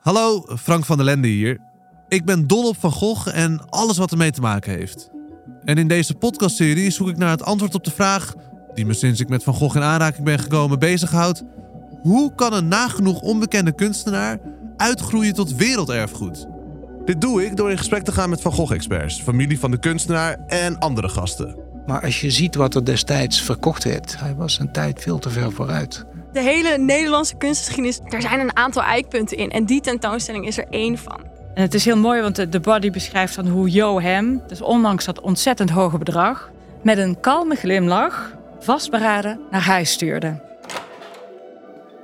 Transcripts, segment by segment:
Hallo, Frank van der Lende hier. Ik ben dol op Van Gogh en alles wat ermee te maken heeft. En in deze podcastserie zoek ik naar het antwoord op de vraag, die me sinds ik met Van Gogh in aanraking ben gekomen bezighoudt. Hoe kan een nagenoeg onbekende kunstenaar uitgroeien tot werelderfgoed? Dit doe ik door in gesprek te gaan met Van Gogh-experts, familie van de kunstenaar en andere gasten. Maar als je ziet wat er destijds verkocht werd, hij was een tijd veel te ver vooruit. De hele Nederlandse kunstgeschiedenis, daar zijn een aantal eikpunten in. En die tentoonstelling is er één van. En het is heel mooi, want de- body beschrijft dan hoe Jo hem, dus ondanks dat ontzettend hoge bedrag, met een kalme glimlach vastberaden naar huis stuurde.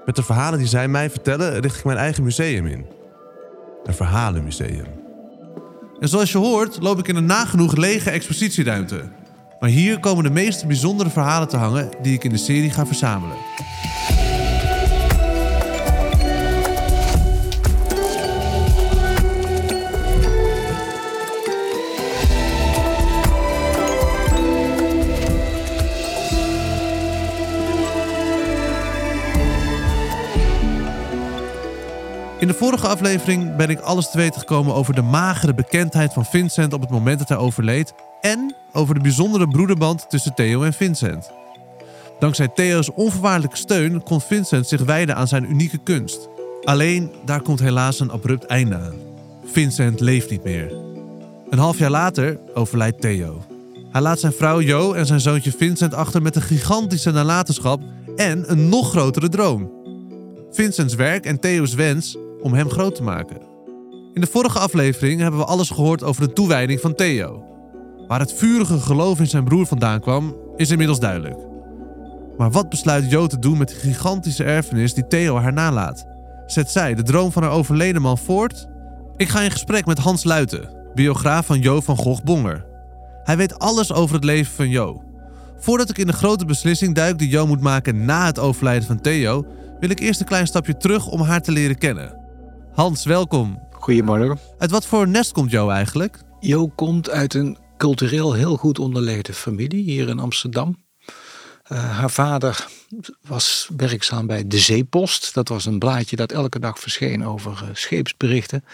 Met de verhalen die zij mij vertellen, richt ik mijn eigen museum in. Een verhalenmuseum. En zoals je hoort, loop ik in een nagenoeg lege expositieruimte. Maar hier komen de meest bijzondere verhalen te hangen die ik in de serie ga verzamelen. In de vorige aflevering ben ik alles te weten gekomen over de magere bekendheid van Vincent op het moment dat hij overleed en over de bijzondere broederband tussen Theo en Vincent. Dankzij Theo's onvoorwaardelijke steun kon Vincent zich wijden aan zijn unieke kunst. Alleen daar komt helaas een abrupt einde aan. Vincent leeft niet meer. Een half jaar later overlijdt Theo. Hij laat zijn vrouw Jo en zijn zoontje Vincent achter met een gigantische nalatenschap en een nog grotere droom. Vincents werk en Theo's wens om hem groot te maken. In de vorige aflevering hebben we alles gehoord over de toewijding van Theo. Waar het vurige geloof in zijn broer vandaan kwam, is inmiddels duidelijk. Maar wat besluit Jo te doen met de gigantische erfenis die Theo haar nalaat? Zet zij de droom van haar overleden man voort? Ik ga in gesprek met Hans Luiten, biograaf van Jo van Gogh Bonger. Hij weet alles over het leven van Jo. Voordat ik in de grote beslissing duik die Jo moet maken na het overlijden van Theo, wil ik eerst een klein stapje terug om haar te leren kennen. Hans, welkom. Goedemorgen. Uit wat voor nest komt Jo eigenlijk? Jo komt uit een cultureel heel goed onderlegde familie hier in Amsterdam. Eh, haar vader was werkzaam bij De Zeepost. Dat was een blaadje dat elke dag verscheen over eh, scheepsberichten.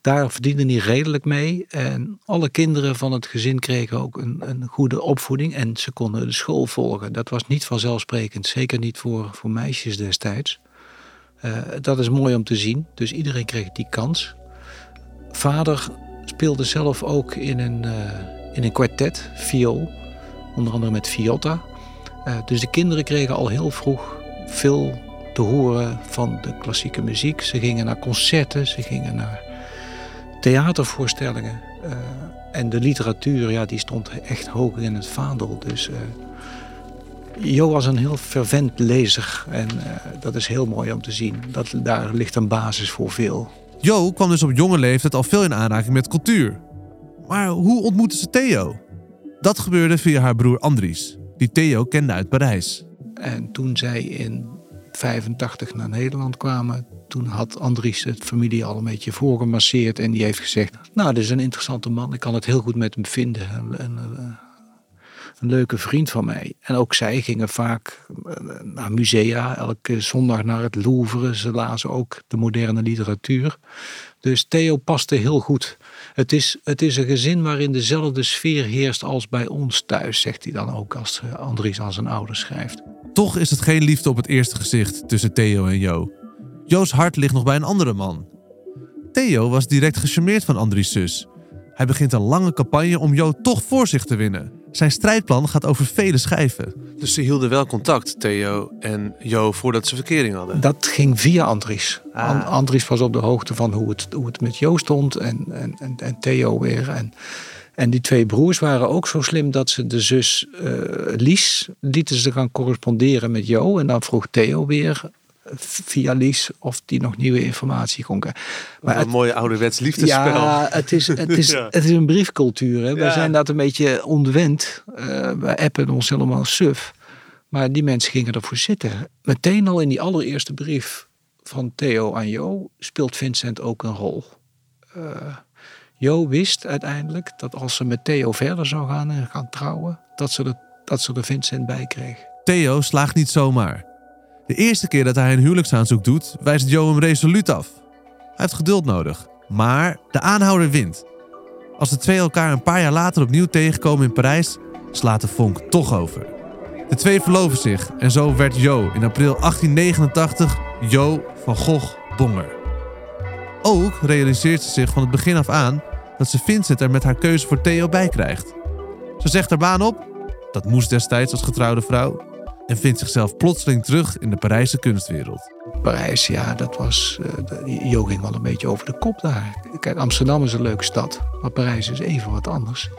Daar verdiende hij redelijk mee. En alle kinderen van het gezin kregen ook een, een goede opvoeding. En ze konden de school volgen. Dat was niet vanzelfsprekend. Zeker niet voor, voor meisjes destijds. Eh, dat is mooi om te zien. Dus iedereen kreeg die kans. Vader speelde zelf ook in een, eh, in een kwartet, viool. Onder andere met Viotta. Eh, dus de kinderen kregen al heel vroeg veel te horen van de klassieke muziek. Ze gingen naar concerten, ze gingen naar theatervoorstellingen. En de literatuur, ja, die stond echt hoog in het vaandel. Dus Jo was een heel fervent lezer. En eh, dat is heel mooi om te zien. Dat, daar ligt een basis voor veel. Jo kwam dus op jonge leeftijd al veel in aanraking met cultuur. Maar hoe ontmoette ze Theo? Dat gebeurde via haar broer Andries, die Theo kende uit Parijs. En toen zij in 85 naar Nederland kwamen, toen had Andries het familie al een beetje voorgemasseerd. En die heeft gezegd, nou, dit is een interessante man. Ik kan het heel goed met hem vinden. Een, een, een, leuke vriend van mij. En ook zij gingen vaak eh, naar musea, elke zondag naar het Louvre. Ze lazen ook de moderne literatuur. Dus Theo paste heel goed. Het is, het is een gezin waarin dezelfde sfeer heerst als bij ons thuis, zegt hij dan ook als eh, Andries aan zijn ouders schrijft. Toch is het geen liefde op het eerste gezicht tussen Theo en Jo. Jo's hart ligt nog bij een andere man. Theo was direct gecharmeerd van Andries' zus. Hij begint een lange campagne om Jo toch voor zich te winnen. Zijn strijdplan gaat over vele schijven. Dus ze hielden wel contact, Theo en Jo, voordat ze verkering hadden. Dat ging via Andries. Ah. An- Andries was op de hoogte van hoe het, hoe het met Jo stond en, en, en, en Theo weer. En, en die twee broers waren ook zo slim dat ze de zus eh, Lies lieten ze gaan corresponderen met Jo. En dan vroeg Theo weer via Lies of die nog nieuwe informatie kon krijgen. Maar een mooie ouderwets liefdesspel. Ja, het is, het is, Ja. het is een briefcultuur. Hè. Wij zijn dat een beetje ontwend. Eh wij appen ons helemaal suf. Maar die mensen gingen ervoor zitten. Meteen al in die allereerste brief van Theo aan Jo speelt Vincent ook een rol. Eh, Jo wist uiteindelijk dat als ze met Theo verder zou gaan en gaan trouwen, dat ze er, dat ze er Vincent bij kreeg. Theo slaagt niet zomaar. De eerste keer dat hij een huwelijksaanzoek doet, wijst Jo hem resoluut af. Hij heeft geduld nodig. Maar de aanhouder wint. Als de twee elkaar een paar jaar later opnieuw tegenkomen in Parijs, slaat de vonk toch over. De twee verloven zich en zo werd Jo in april 1889 Jo van Gogh Bonger. Ook realiseert ze zich van het begin af aan dat ze Vincent er met haar keuze voor Theo bij krijgt. Ze zegt haar baan op, dat moest destijds als getrouwde vrouw, en vindt zichzelf plotseling terug in de Parijse kunstwereld. Parijs, ja, dat was. Uh, Jo ging wel een beetje over de kop daar. Kijk, Amsterdam is een leuke stad, maar Parijs is even wat anders.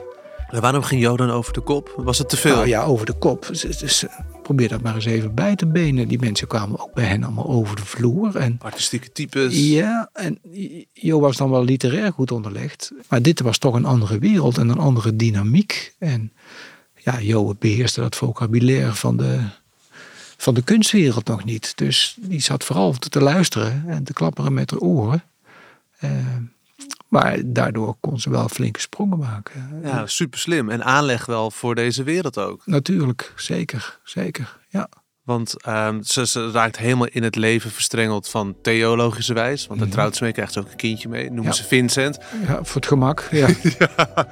En waarom ging Jo dan over de kop? Was het te veel? Nou ja, over de kop. Dus, probeer dat maar eens even bij te benen. Die mensen kwamen ook bij hen allemaal over de vloer. En, Artistieke types. Ja, en Jo was dan wel literair goed onderlegd. Maar dit was toch een andere wereld en een andere dynamiek. En ja, Jo beheerste dat vocabulaire van de, van de kunstwereld nog niet. Dus die zat vooral te, luisteren en te klapperen met haar oren. Uh, maar daardoor kon ze wel flinke sprongen maken. Ja, super slim. En aanleg wel voor deze wereld ook. Natuurlijk, zeker. Zeker, ja. Want um, ze, ze, raakt helemaal in het leven verstrengeld van theologische Want dan mhm. trouwt ze mee, krijgt ze ook een kindje mee. Noemen ze Vincent. Ja, voor het gemak. Ja. ja.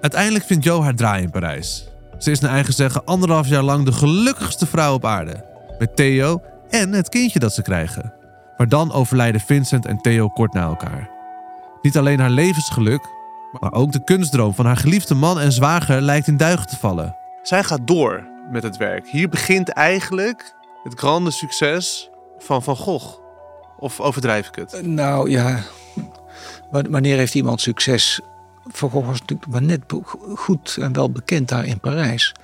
Uiteindelijk vindt Jo haar draai in Parijs. Ze is naar eigen zeggen anderhalf jaar lang de gelukkigste vrouw op aarde. Met Theo en het kindje dat ze krijgen. Maar dan overlijden Vincent en Theo kort na elkaar. Niet alleen haar levensgeluk, maar ook de kunstdroom van haar geliefde man en zwager lijkt in duigen te vallen. Zij gaat door met het werk. Hier begint eigenlijk het grande succes van Van Gogh. Of overdrijf ik het? Nou ja, wanneer heeft iemand succes? Van Gogh was natuurlijk maar net goed en wel bekend daar in Parijs.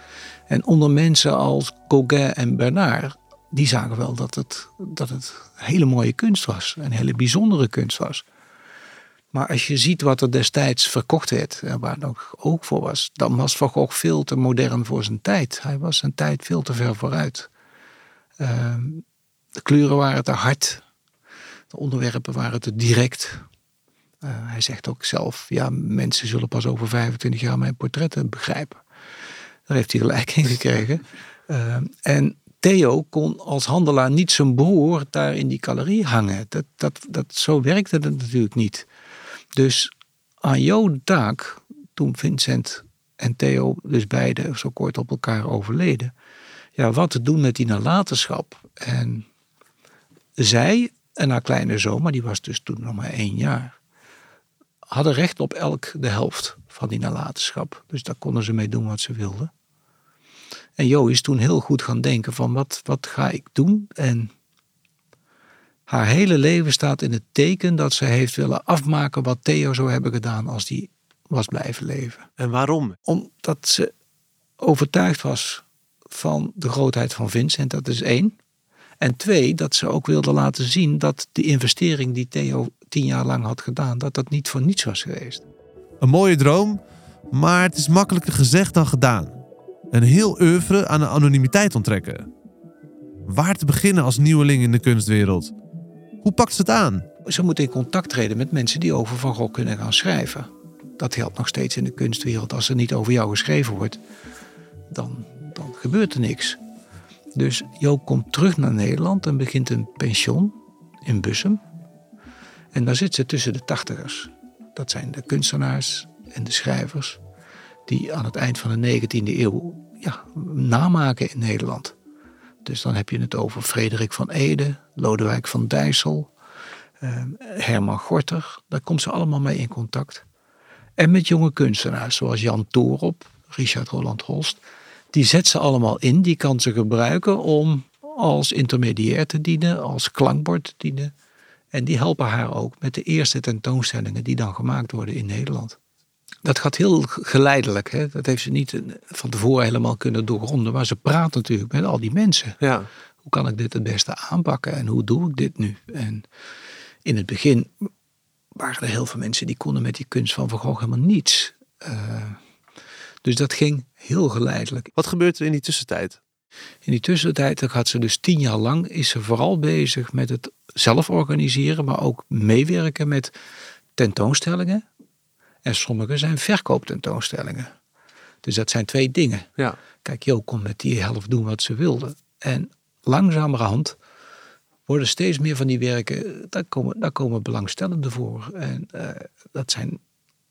En onder mensen als Gauguin en Bernard, die zagen wel dat het, dat het hele mooie kunst was. Een hele bijzondere kunst was. Maar als je ziet wat er destijds verkocht werd, waar nog ook voor was, dan was Van Gogh veel te modern voor zijn tijd. Hij was zijn tijd veel te ver vooruit. Ehm, de kleuren waren te hard, de onderwerpen waren te direct. Uh, hij zegt ook zelf, ja, mensen zullen pas over 25 jaar mijn portretten begrijpen. Daar heeft hij gelijk in gekregen. Uh, en Theo kon als handelaar niet zijn broer daar in die galerie hangen. Dat, dat, dat, zo werkte het natuurlijk niet. Dus aan jouw taak, toen Vincent en Theo dus beide zo kort op elkaar overleden, ja, wat te doen met die nalatenschap. En zij en haar kleine zoon, maar die was dus toen nog maar één jaar, hadden recht op elk de helft van die nalatenschap. Dus daar konden ze mee doen wat ze wilden. En Jo is toen heel goed gaan denken van wat, wat ga ik doen? En haar hele leven staat in het teken dat ze heeft willen afmaken wat Theo zou hebben gedaan als die was blijven leven. En waarom? Omdat ze overtuigd was van de grootheid van Vincent, dat is één. En twee, dat ze ook wilde laten zien dat de investering die Theo tien jaar lang had gedaan, dat dat niet voor niets was geweest. Een mooie droom, maar het is makkelijker gezegd dan gedaan. Een heel oeuvre aan de anonimiteit onttrekken. Waar te beginnen als nieuweling in de kunstwereld? Hoe pakt ze het aan? Ze moet in contact treden met mensen die over Van Gogh kunnen gaan schrijven. Dat helpt nog steeds in de kunstwereld. Als er niet over jou geschreven wordt, dan, dan gebeurt er niks. Dus Jo komt terug naar Nederland en begint een pension in Bussum. En daar zit ze tussen de tachtigers. Dat zijn de kunstenaars en de schrijvers die aan het eind van de 19e eeuw ja, namaken in Nederland. Dus dan heb je het over Frederik van Ede, Lodewijk van Dijssel, uh, Herman Gorter. Daar komt ze allemaal mee in contact. En met jonge kunstenaars zoals Jan Toorop, Richard Roland Holst. Die zet ze allemaal in, die kan ze gebruiken om als intermediair te dienen, als klankbord te dienen. En die helpen haar ook met de eerste tentoonstellingen die dan gemaakt worden in Nederland. Dat gaat heel geleidelijk. Hè? Dat heeft ze niet eh, van tevoren helemaal kunnen doorgronden. Maar ze praat natuurlijk met al die mensen. Ja. Hoe kan ik dit het beste aanpakken en hoe doe ik dit nu? En in het begin waren er heel veel mensen die konden met die kunst van Van Gogh helemaal niets. Uh, dus dat ging heel geleidelijk. Wat gebeurt er in die tussentijd? In die tussentijd had ze dus tien jaar lang is ze vooral bezig met het zelf organiseren, maar ook meewerken met tentoonstellingen. En sommige zijn verkooptentoonstellingen. Dus dat zijn twee dingen. Ja. Kijk, Jo kon met die helft doen wat ze wilde. En langzamerhand worden steeds meer van die werken, daar komen, daar komen belangstellenden voor. En eh, dat zijn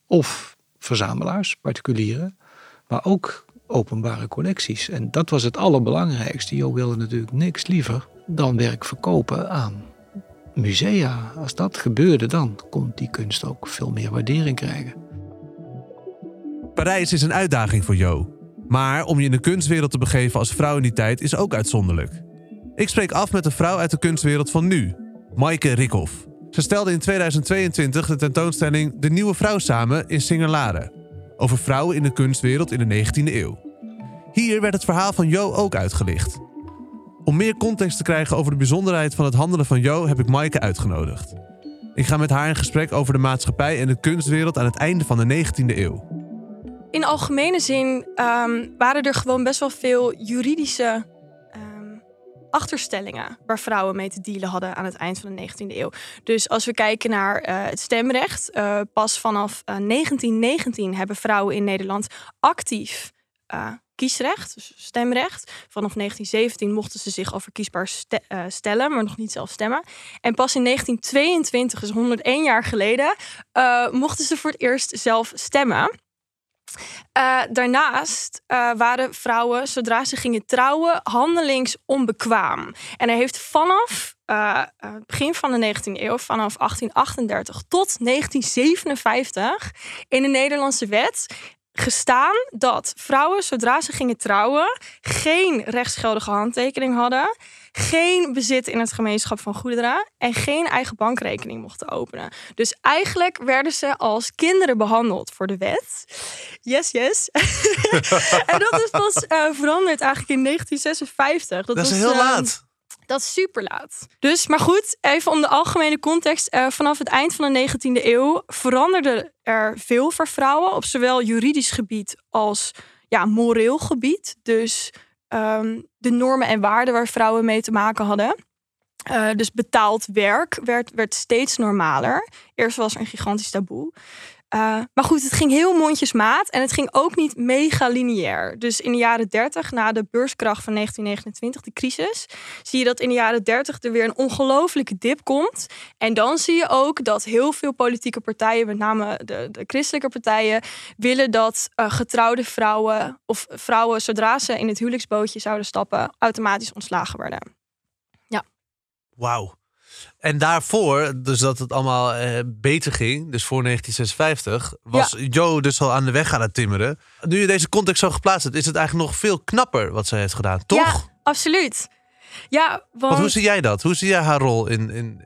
of verzamelaars, particulieren, maar ook openbare collecties. En dat was het allerbelangrijkste. Jo wilde natuurlijk niks liever dan werk verkopen aan musea. Als dat gebeurde, dan kon die kunst ook veel meer waardering krijgen. Parijs is een uitdaging voor Jo. Maar om je in de kunstwereld te begeven als vrouw in die tijd is ook uitzonderlijk. Ik spreek af met een vrouw uit de kunstwereld van nu, Maaike Rikhoff. Ze stelde in 2022 de tentoonstelling De Nieuwe Vrouw samen in Singelaren. Over vrouwen in de kunstwereld in de 19e eeuw. Hier werd het verhaal van Jo ook uitgelicht. Om meer context te krijgen over de bijzonderheid van het handelen van Jo heb ik Maaike uitgenodigd. Ik ga met haar in gesprek over de maatschappij en de kunstwereld aan het einde van de 19e eeuw. In algemene zin ehm, waren er gewoon best wel veel juridische ehm, achterstellingen waar vrouwen mee te dealen hadden aan het eind van de 19e eeuw. Dus als we kijken naar eh, het stemrecht, uh, pas vanaf uh, 1919 hebben vrouwen in Nederland actief kiesrecht, dus stemrecht. Vanaf 1917 mochten ze zich al verkiesbaar ste stellen, maar nog niet zelf stemmen. En pas in 1922, dus 101 jaar geleden, mochten ze voor het eerst zelf stemmen. Uh, daarnaast waren vrouwen, zodra ze gingen trouwen, handelingsonbekwaam. En er heeft vanaf het begin van de 19e eeuw, vanaf 1838 tot 1957, in de Nederlandse wet gestaan dat vrouwen, zodra ze gingen trouwen, geen rechtsgeldige handtekening hadden, geen bezit in het gemeenschap van goederen en geen eigen bankrekening mochten openen. Dus eigenlijk werden ze als kinderen behandeld voor de wet. Yes, yes. en dat is pas uh, veranderd eigenlijk in 1956. Dat, dat is was, heel uh, laat. Dat is super laat. Dus, maar goed, even om de algemene context. Uh, vanaf het eind van de 19e eeuw veranderde er veel voor vrouwen op zowel juridisch gebied als ja, moreel gebied. Dus um, de normen en waarden waar vrouwen mee te maken hadden. Uh, dus betaald werk werd, werd steeds normaler. Eerst was er een gigantisch taboe. Uh, maar goed, het ging heel mondjesmaat en het ging ook niet mega lineair. Dus in de jaren 30, na de beurskracht van 1929, de crisis, zie je dat in de jaren 30 er weer een ongelofelijke dip komt. En dan zie je ook dat heel veel politieke partijen, met name de, de christelijke partijen, willen dat uh, getrouwde vrouwen of vrouwen, zodra ze in het huwelijksbootje zouden stappen, automatisch ontslagen werden. Ja. Wauw. En daarvoor, dus dat het allemaal eh, beter ging, dus voor 1956, was ja. Joe dus al aan de weg gaan het timmeren. Nu je deze context zo geplaatst hebt, is het eigenlijk nog veel knapper wat zij heeft gedaan, toch? Ja, absoluut. Ja, want... want hoe zie jij dat? Hoe zie jij haar rol in, in,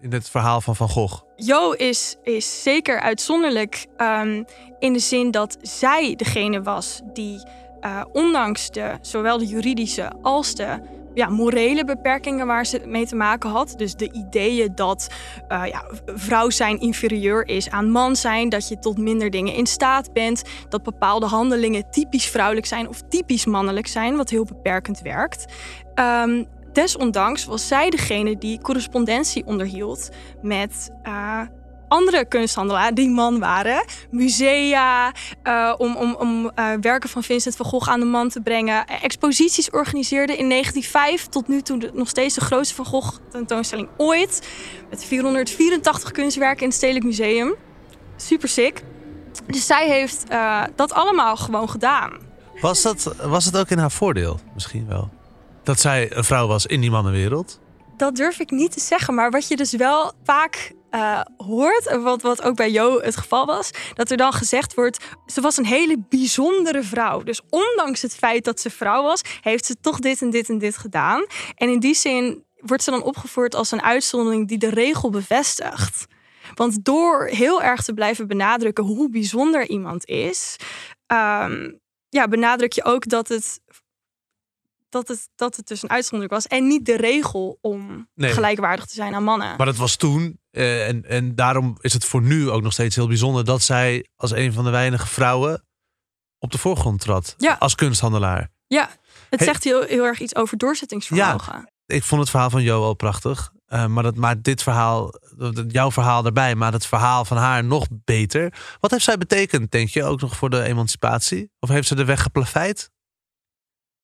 in het verhaal van Van Gogh? Jo is, is zeker uitzonderlijk um, in de zin dat zij degene was die, uh, ondanks de, zowel de juridische als de ja, morele beperkingen waar ze mee te maken had. Dus de ideeën dat uh, ja, vrouw zijn inferieur is aan man zijn, dat je tot minder dingen in staat bent, dat bepaalde handelingen typisch vrouwelijk zijn of typisch mannelijk zijn, wat heel beperkend werkt. Um, desondanks was zij degene die correspondentie onderhield met uh, andere kunsthandelaar die man waren. Musea, uh, om, om, om uh, werken van Vincent van Gogh aan de man te brengen. Exposities organiseerde in 1905 tot nu toe de, nog steeds de grootste Van Gogh tentoonstelling ooit. Met 484 kunstwerken in het Stedelijk Museum. Super sick. Dus zij heeft uh, dat allemaal gewoon gedaan. Was, dat, was het ook in haar voordeel misschien wel? Dat zij een vrouw was in die mannenwereld? Dat durf ik niet te zeggen. Maar wat je dus wel vaak uh, hoort, wat, wat ook bij Jo het geval was, dat er dan gezegd wordt: ze was een hele bijzondere vrouw. Dus ondanks het feit dat ze vrouw was, heeft ze toch dit en dit en dit gedaan. En in die zin wordt ze dan opgevoerd als een uitzondering die de regel bevestigt. Want door heel erg te blijven benadrukken hoe bijzonder iemand is, um, ja, benadruk je ook dat het dat het, dat het dus een uitzondering was. En niet de regel om nee. gelijkwaardig te zijn aan mannen. Maar dat was toen. Uh, en, en daarom is het voor nu ook nog steeds heel bijzonder dat zij als een van de weinige vrouwen op de voorgrond trad. Ja. Als kunsthandelaar. Ja, het hey. zegt heel, heel erg iets over doorzettingsvermogen. Ja, ik vond het verhaal van Jo al prachtig. Uh, maar, dat, maar dit verhaal, jouw verhaal daarbij, maar het verhaal van haar nog beter. Wat heeft zij betekend, denk je, ook nog voor de emancipatie? Of heeft ze de weg geplaveid?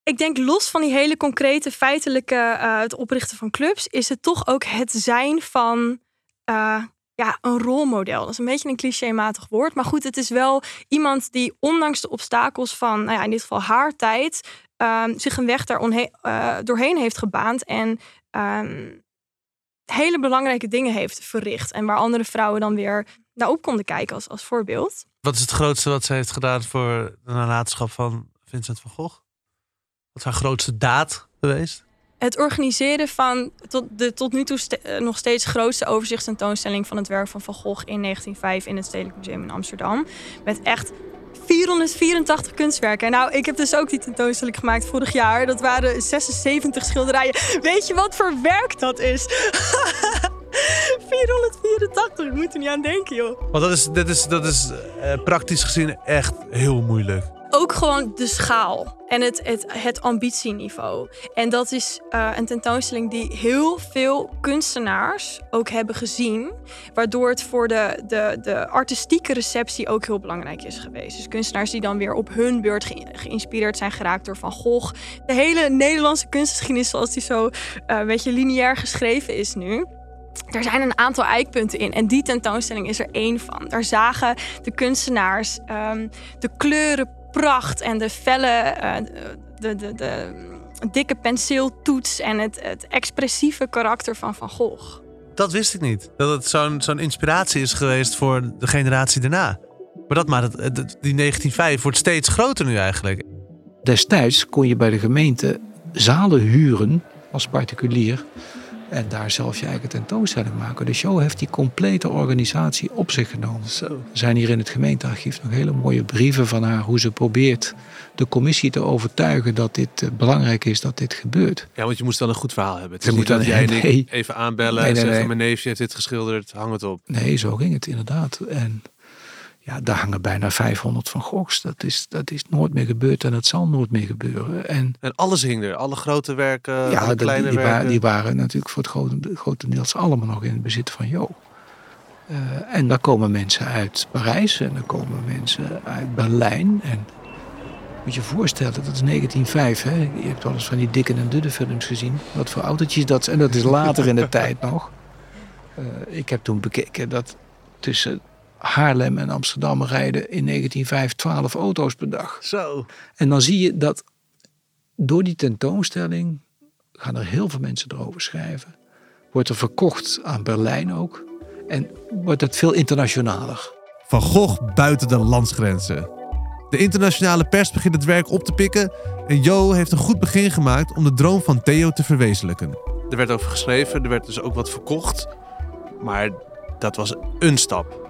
Ik denk los van die hele concrete feitelijke uh, het oprichten van clubs, is het toch ook het zijn van uh, ja, een rolmodel. Dat is een beetje een clichématig woord, maar goed, het is wel iemand die ondanks de obstakels van, nou ja, in dit geval haar tijd, um, zich een weg daar uh, doorheen heeft gebaand en um, hele belangrijke dingen heeft verricht en waar andere vrouwen dan weer naar op konden kijken als, als voorbeeld. Wat is het grootste wat ze heeft gedaan voor de nalatenschap van Vincent van Gogh? Wat is haar grootste daad geweest? Het organiseren van tot de tot nu toe eh, nog steeds grootste overzichtstentoonstelling van het werk van Van Gogh in 1905 in het Stedelijk Museum in Amsterdam. Met echt 484 kunstwerken. Nou, ik heb dus ook die tentoonstelling gemaakt vorig jaar. Dat waren 76 schilderijen. Weet je wat voor werk dat is? 484, ik moet er niet aan denken, joh. Want dat is, dat is, dat is uh, praktisch gezien echt heel moeilijk ook gewoon de schaal en het, het, het ambitieniveau. En dat is uh, een tentoonstelling die heel veel kunstenaars ook hebben gezien. Waardoor het voor de, de, de artistieke receptie ook heel belangrijk is geweest. Dus kunstenaars die dan weer op hun beurt ge geïnspireerd zijn geraakt door Van Gogh. De hele Nederlandse kunstgeschiedenis zoals die zo uh, een beetje lineair geschreven is nu. Er zijn een aantal eikpunten in en die tentoonstelling is er één van. Daar zagen de kunstenaars um, de kleuren pracht en de felle, uh, de, de, de, dikke penseeltoets en het, het expressieve karakter van Van Gogh. Dat wist ik niet. Dat het zo'n zo'n inspiratie is geweest voor de generatie daarna. Maar dat maar, die 1905 wordt steeds groter nu eigenlijk. Destijds kon je bij de gemeente zalen huren als particulier en daar zelf je eigen tentoonstelling maken. De show heeft die complete organisatie op zich genomen. Zo. Er zijn hier in het gemeentearchief nog hele mooie brieven van haar hoe ze probeert de commissie te overtuigen dat dit eh, belangrijk is dat dit gebeurt. Ja, want je moest dan een goed verhaal hebben. Het is moet dat jij nee. even aanbellen en zeggen: Mijn neefje heeft dit geschilderd, hang het op. Nee, zo ging het inderdaad. En ja, daar hangen bijna 500 van Goghs. Dat is, dat is nooit meer gebeurd en dat zal nooit meer gebeuren. En, en alles hing er, alle grote werken, ja, kleine die, werken. Waren, die waren natuurlijk voor het grote, grotendeels allemaal nog in het bezit van Jo. Uh, en daar komen mensen uit Parijs en er komen mensen uit Berlijn. En moet je je voorstellen, dat is 1905. Hè? Je hebt wel eens van die dikke en dunne films gezien. Wat voor autootjes dat En dat is later in de tijd nog. Uh, ik heb toen bekeken dat tussen Haarlem en Amsterdam rijden in 1905 12 auto's per dag. Zo. En dan zie je dat door die tentoonstelling gaan er heel veel mensen erover schrijven. Wordt er verkocht aan Berlijn ook. En wordt het veel internationaler. Van Gogh buiten de landsgrenzen. De internationale pers begint het werk op te pikken. En Jo heeft een goed begin gemaakt om de droom van Theo te verwezenlijken. Er werd over geschreven, er werd dus ook wat verkocht. Maar dat was een stap.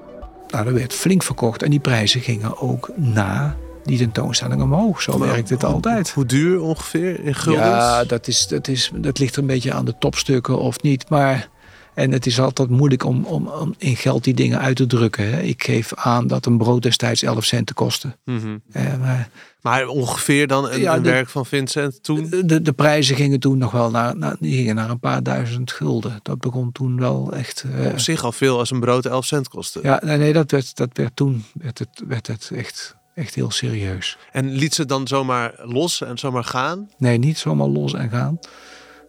Nou, er werd flink verkocht en die prijzen gingen ook na die tentoonstelling omhoog. Zo werkt het altijd. Hoe duur ongeveer in guldens? Ja, dat, is, dat, is, dat ligt er een beetje aan de topstukken of niet. Maar, en het is altijd moeilijk om, om, om in geld die dingen uit te drukken. Hè. Ik geef aan dat een brood destijds 11 cent kostte. Mm maar, maar, ongeveer dan een, een werk van Vincent toen? De, de, prijzen gingen toen nog wel naar, naar, die gingen naar een paar duizend gulden. Dat begon toen wel echt... Uh, Op zich al veel als een brood 11 cent kostte. Ja, nee, nee dat, werd, dat werd toen werd het, werd het echt Echt heel serieus. En liet ze dan zomaar los en zomaar gaan? Nee, niet zomaar los en gaan.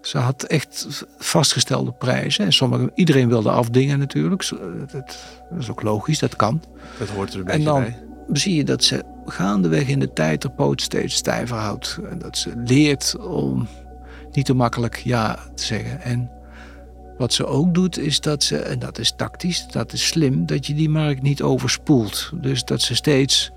Ze had echt vastgestelde prijzen. En sommige, iedereen wilde afdingen natuurlijk. Dat, is ook logisch, dat kan. Dat hoort er een beetje bij. En dan zie je dat ze gaandeweg in de tijd de poot steeds stijver houdt. En dat ze leert om niet te makkelijk ja te zeggen. En wat ze ook doet is dat ze, en dat is tactisch, dat is slim, dat je die markt niet overspoelt. Dus dat ze steeds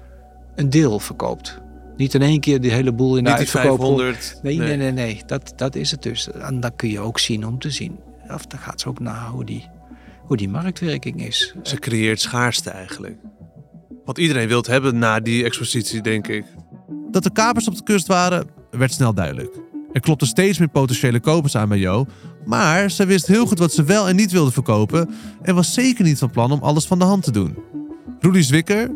een deel verkoopt. Niet in één keer die hele boel in de uitverkoop. 500. Nee, nee, nee, nee. Dat, dat is het dus. En dat kun je ook zien om te zien. Of dan gaat ze ook naar hoe die, hoe die marktwerking is. Ze creëert schaarste eigenlijk. Wat iedereen wilt hebben na die expositie, denk ik. Dat er kapers op de kust waren, werd snel duidelijk. Er klopte steeds meer potentiële kopers aan bij Jo. Maar ze wist heel goed wat ze wel en niet wilde verkopen. En was zeker niet van plan om alles van de hand te doen. Rudy Zwicker,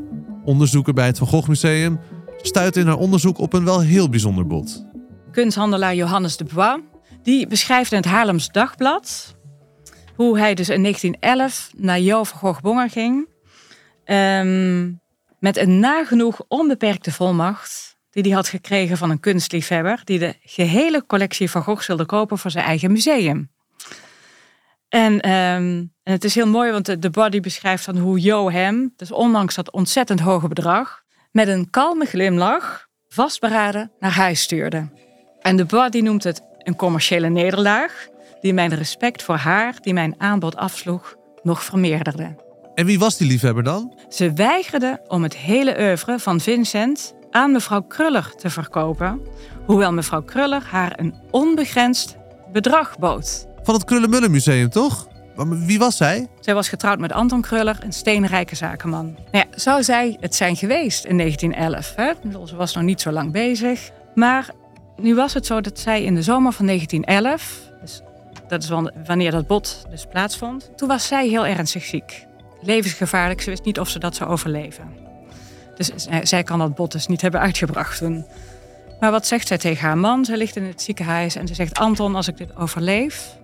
onderzoeker bij het Van Gogh Museum, stuitte in haar onderzoek op een wel heel bijzonder bod. Kunsthandelaar Johannes de Bois die beschrijft in het Haarlems Dagblad hoe hij dus in 1911 naar Jo van Gogh ging. Um, met een nagenoeg onbeperkte volmacht die hij had gekregen van een kunstliefhebber, die de gehele collectie van Gogh wilde kopen voor zijn eigen museum. En, ehm, en het is heel mooi, want de, de body beschrijft dan hoe Jo hem, dus ondanks dat ontzettend hoge bedrag, met een kalme glimlach vastberaden naar huis stuurde. En de body noemt het een commerciële nederlaag, die mijn respect voor haar, die mijn aanbod afsloeg, nog vermeerderde. En wie was die liefhebber dan? Ze weigerde om het hele oeuvre van Vincent aan mevrouw Kruller te verkopen, hoewel mevrouw Kruller haar een onbegrensd bedrag bood. Van het Krullenmuller Museum, toch? Wie was zij? Zij was getrouwd met Anton Kruller, een steenrijke zakenman. Nou ja, zou zij het zijn geweest in 1911? Hè? Ze was nog niet zo lang bezig. Maar nu was het zo dat zij in de zomer van 1911, dus dat is wanneer dat bod dus plaatsvond, toen was zij heel ernstig ziek. Levensgevaarlijk, ze wist niet of ze dat zou overleven. Dus zij kan dat bod dus niet hebben uitgebracht toen. Maar wat zegt zij tegen haar man? Zij ligt in het ziekenhuis en ze zegt: Anton, als ik dit overleef,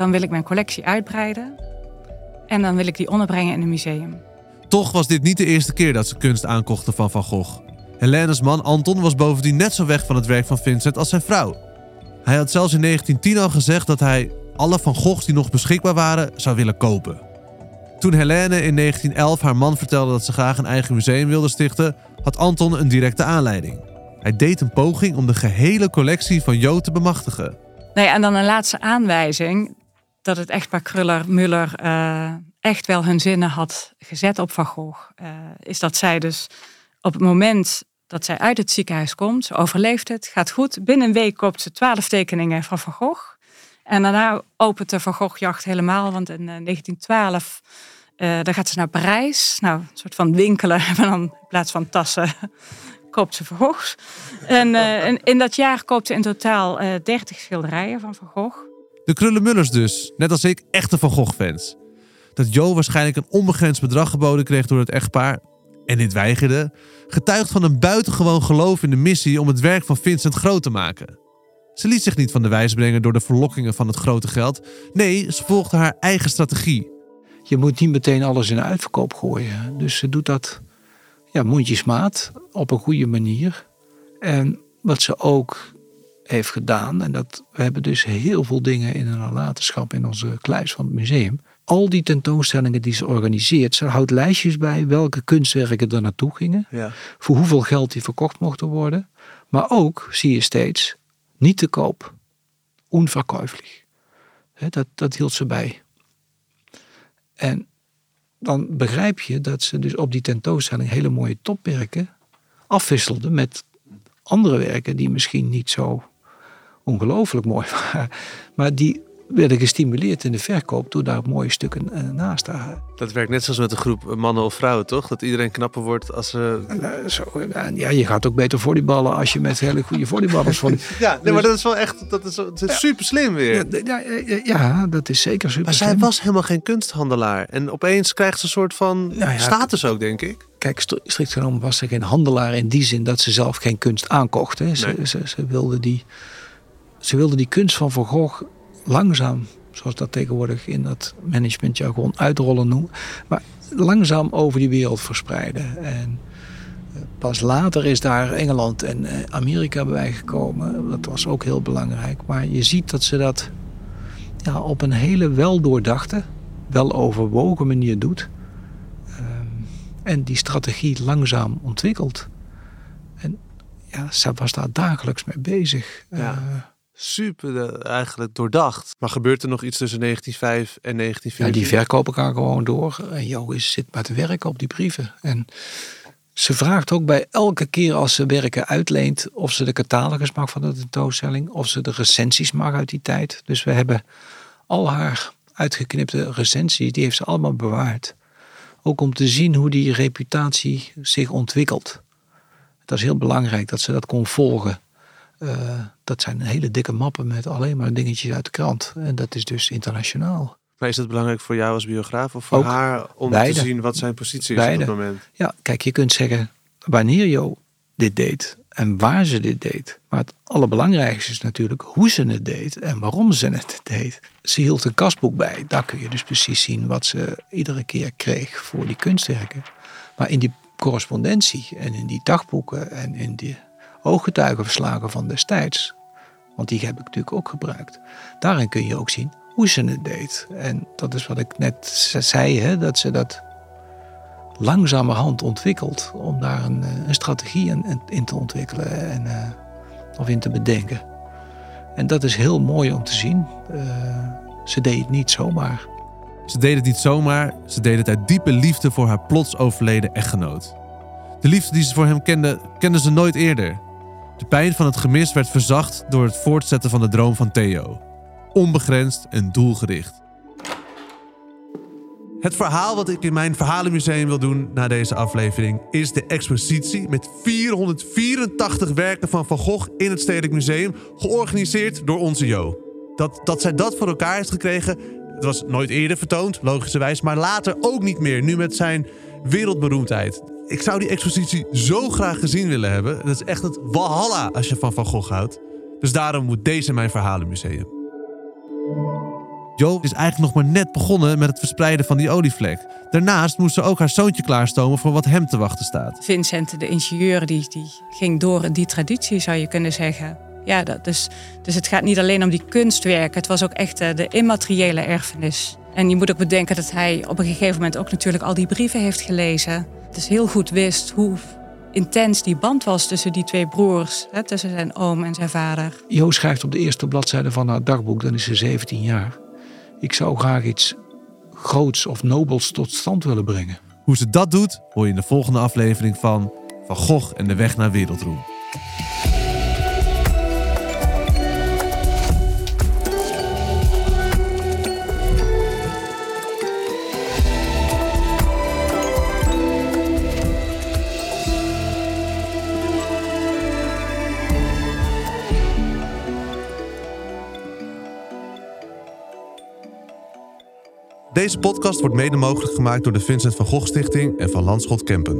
dan wil ik mijn collectie uitbreiden. En dan wil ik die onderbrengen in een museum. Toch was dit niet de eerste keer dat ze kunst aankochten van Van Gogh. Helene's man Anton was bovendien net zo weg van het werk van Vincent als zijn vrouw. Hij had zelfs in 1910 al gezegd dat hij alle Van Goghs die nog beschikbaar waren zou willen kopen. Toen Helene in 1911 haar man vertelde dat ze graag een eigen museum wilde stichten, had Anton een directe aanleiding. Hij deed een poging om de gehele collectie van Jo te bemachtigen. Nee, en dan een laatste aanwijzing dat het echtpaar Kruller-Muller uh, echt wel hun zinnen had gezet op Van Gogh. Uh, is dat zij dus op het moment dat zij uit het ziekenhuis komt, ze overleeft het, gaat goed. Binnen een week koopt ze twaalf tekeningen van Van Gogh. En daarna opent de Van Gogh-jacht helemaal, want in 1912 uh, dan gaat ze naar Parijs. Nou, een soort van winkelen, maar dan in plaats van tassen koopt ze Van Goghs. En in, in dat jaar koopt ze in totaal 30 schilderijen van Van Gogh. De Krullenmullers dus, net als ik, echte Van Gogh-fans. Dat Jo waarschijnlijk een onbegrensd bedrag geboden kreeg door het echtpaar en dit weigerde, getuigt van een buitengewoon geloof in de missie om het werk van Vincent groot te maken. Ze liet zich niet van de wijs brengen door de verlokkingen van het grote geld. Nee, ze volgde haar eigen strategie. Je moet niet meteen alles in uitverkoop gooien. Dus ze doet dat ja, mondjesmaat, op een goede manier. En wat ze ook heeft gedaan. En dat, we hebben dus heel veel dingen in een nalatenschap in onze kluis van het museum. Al die tentoonstellingen die ze organiseert, ze houdt lijstjes bij welke kunstwerken er naartoe gingen. Ja. Voor hoeveel geld die verkocht mochten worden. Maar ook, zie je steeds, niet te koop. Onverkäuflich. Dat, dat hield ze bij. En dan begrijp je dat ze dus op die tentoonstelling hele mooie topwerken afwisselde met andere werken die misschien niet zo ongelooflijk mooi waren. Maar die werden gestimuleerd in de verkoop door daar mooie stukken uh, naast te halen. Dat werkt net zoals met een groep mannen of vrouwen, toch? Dat iedereen knapper wordt als ze... Uh, zo, ja, je gaat ook beter volleyballen als je met hele goede volleyballers... Volley... ja, nee, maar dat is wel echt dat is, dat is super slim weer. Ja, ja, ja, dat is zeker super Maar zij was helemaal geen kunsthandelaar. En opeens krijgt ze een soort van nou status ook, denk ik. Kijk, strikt genomen was ze geen handelaar in die zin dat ze zelf geen kunst aankocht. Hè. Ze, ze, ze wilde die ze wilden die kunst van Van Gogh langzaam, zoals dat tegenwoordig in dat managementjargon uitrollen noemen, maar langzaam over die wereld verspreiden. En eh, pas later is daar Engeland en eh, Amerika bij gekomen. Dat was ook heel belangrijk. Maar je ziet dat ze dat ja, op een hele weldoordachte, wel overwogen manier doet. Ehm, en die strategie langzaam ontwikkelt. En ja, ze was daar dagelijks mee bezig. Ja. Uh, super eh, eigenlijk doordacht. Maar gebeurt er nog iets tussen 1905 en 1914? Ja, die verkopen gaan gewoon door. En Jo zit maar te werken op die brieven. En ze vraagt ook bij elke keer als ze werken uitleent... of ze de catalogus mag van de tentoonstelling... of ze de recensies mag uit die tijd. Dus we hebben al haar uitgeknipte recensies... die heeft ze allemaal bewaard. Ook om te zien hoe die reputatie zich ontwikkelt. Dat is heel belangrijk dat ze dat kon volgen... Uh, dat zijn hele dikke mappen met alleen maar dingetjes uit de krant. En dat is dus internationaal. Maar is het belangrijk voor jou als biograaf of voor haar om te zien wat zijn positie is op het moment? Ja, kijk, je kunt zeggen wanneer Jo dit deed en waar ze dit deed. Maar het allerbelangrijkste is natuurlijk hoe ze het deed en waarom ze het deed. Ze hield een kastboek bij. Daar kun je dus precies zien wat ze iedere keer kreeg voor die kunstwerken. Maar in die correspondentie en in die dagboeken en in die ooggetuigenverslagen van destijds. Want die heb ik natuurlijk ook gebruikt. Daarin kun je ook zien hoe ze het deed. En dat is wat ik net zei, hè, dat ze dat langzamerhand ontwikkelt om daar een, eh, een strategie in, in, te ontwikkelen en, uh, of in te bedenken. En dat is heel mooi om te zien. Uh, ze deed het niet zomaar. Ze deed het niet zomaar, ze deed het uit diepe liefde voor haar plots overleden echtgenoot. De liefde die ze voor hem kende, kende ze nooit eerder. De pijn van het gemis werd verzacht door het voortzetten van de droom van Theo. Onbegrensd en doelgericht. Het verhaal wat ik in mijn Verhalenmuseum wil doen na deze aflevering is de expositie met 484 werken van Van Gogh in het Stedelijk Museum, georganiseerd door onze Jo. Dat, dat zij dat voor elkaar heeft gekregen, het was nooit eerder vertoond, logischerwijs, maar later ook niet meer, nu met zijn wereldberoemdheid. Ik zou die expositie zo graag gezien willen hebben. Dat is echt het walhalla als je van Van Gogh houdt. Dus daarom moet deze mijn Verhalenmuseum. Jo is eigenlijk nog maar net begonnen met het verspreiden van die olievlek. Daarnaast moest ze ook haar zoontje klaarstomen voor wat hem te wachten staat. Vincent, de ingenieur, die, die ging door die traditie, zou je kunnen zeggen. Ja, dat, dus, dus het gaat niet alleen om die kunstwerken. Het was ook echt eh, de immateriële erfenis. En je moet ook bedenken dat hij op een gegeven moment ook natuurlijk al die brieven heeft gelezen. Dus heel goed wist hoe intens die band was tussen die twee broers. Hè, tussen zijn oom en zijn vader. Jo schrijft op de eerste bladzijde van haar dagboek, dan is ze 17 jaar. Ik zou graag iets groots of nobels tot stand willen brengen. Hoe ze dat doet, hoor je in de volgende aflevering van Van Gogh en de weg naar wereldroem. Deze podcast wordt mede mogelijk gemaakt door de Vincent van Gogh Stichting en van Landschot Kempen.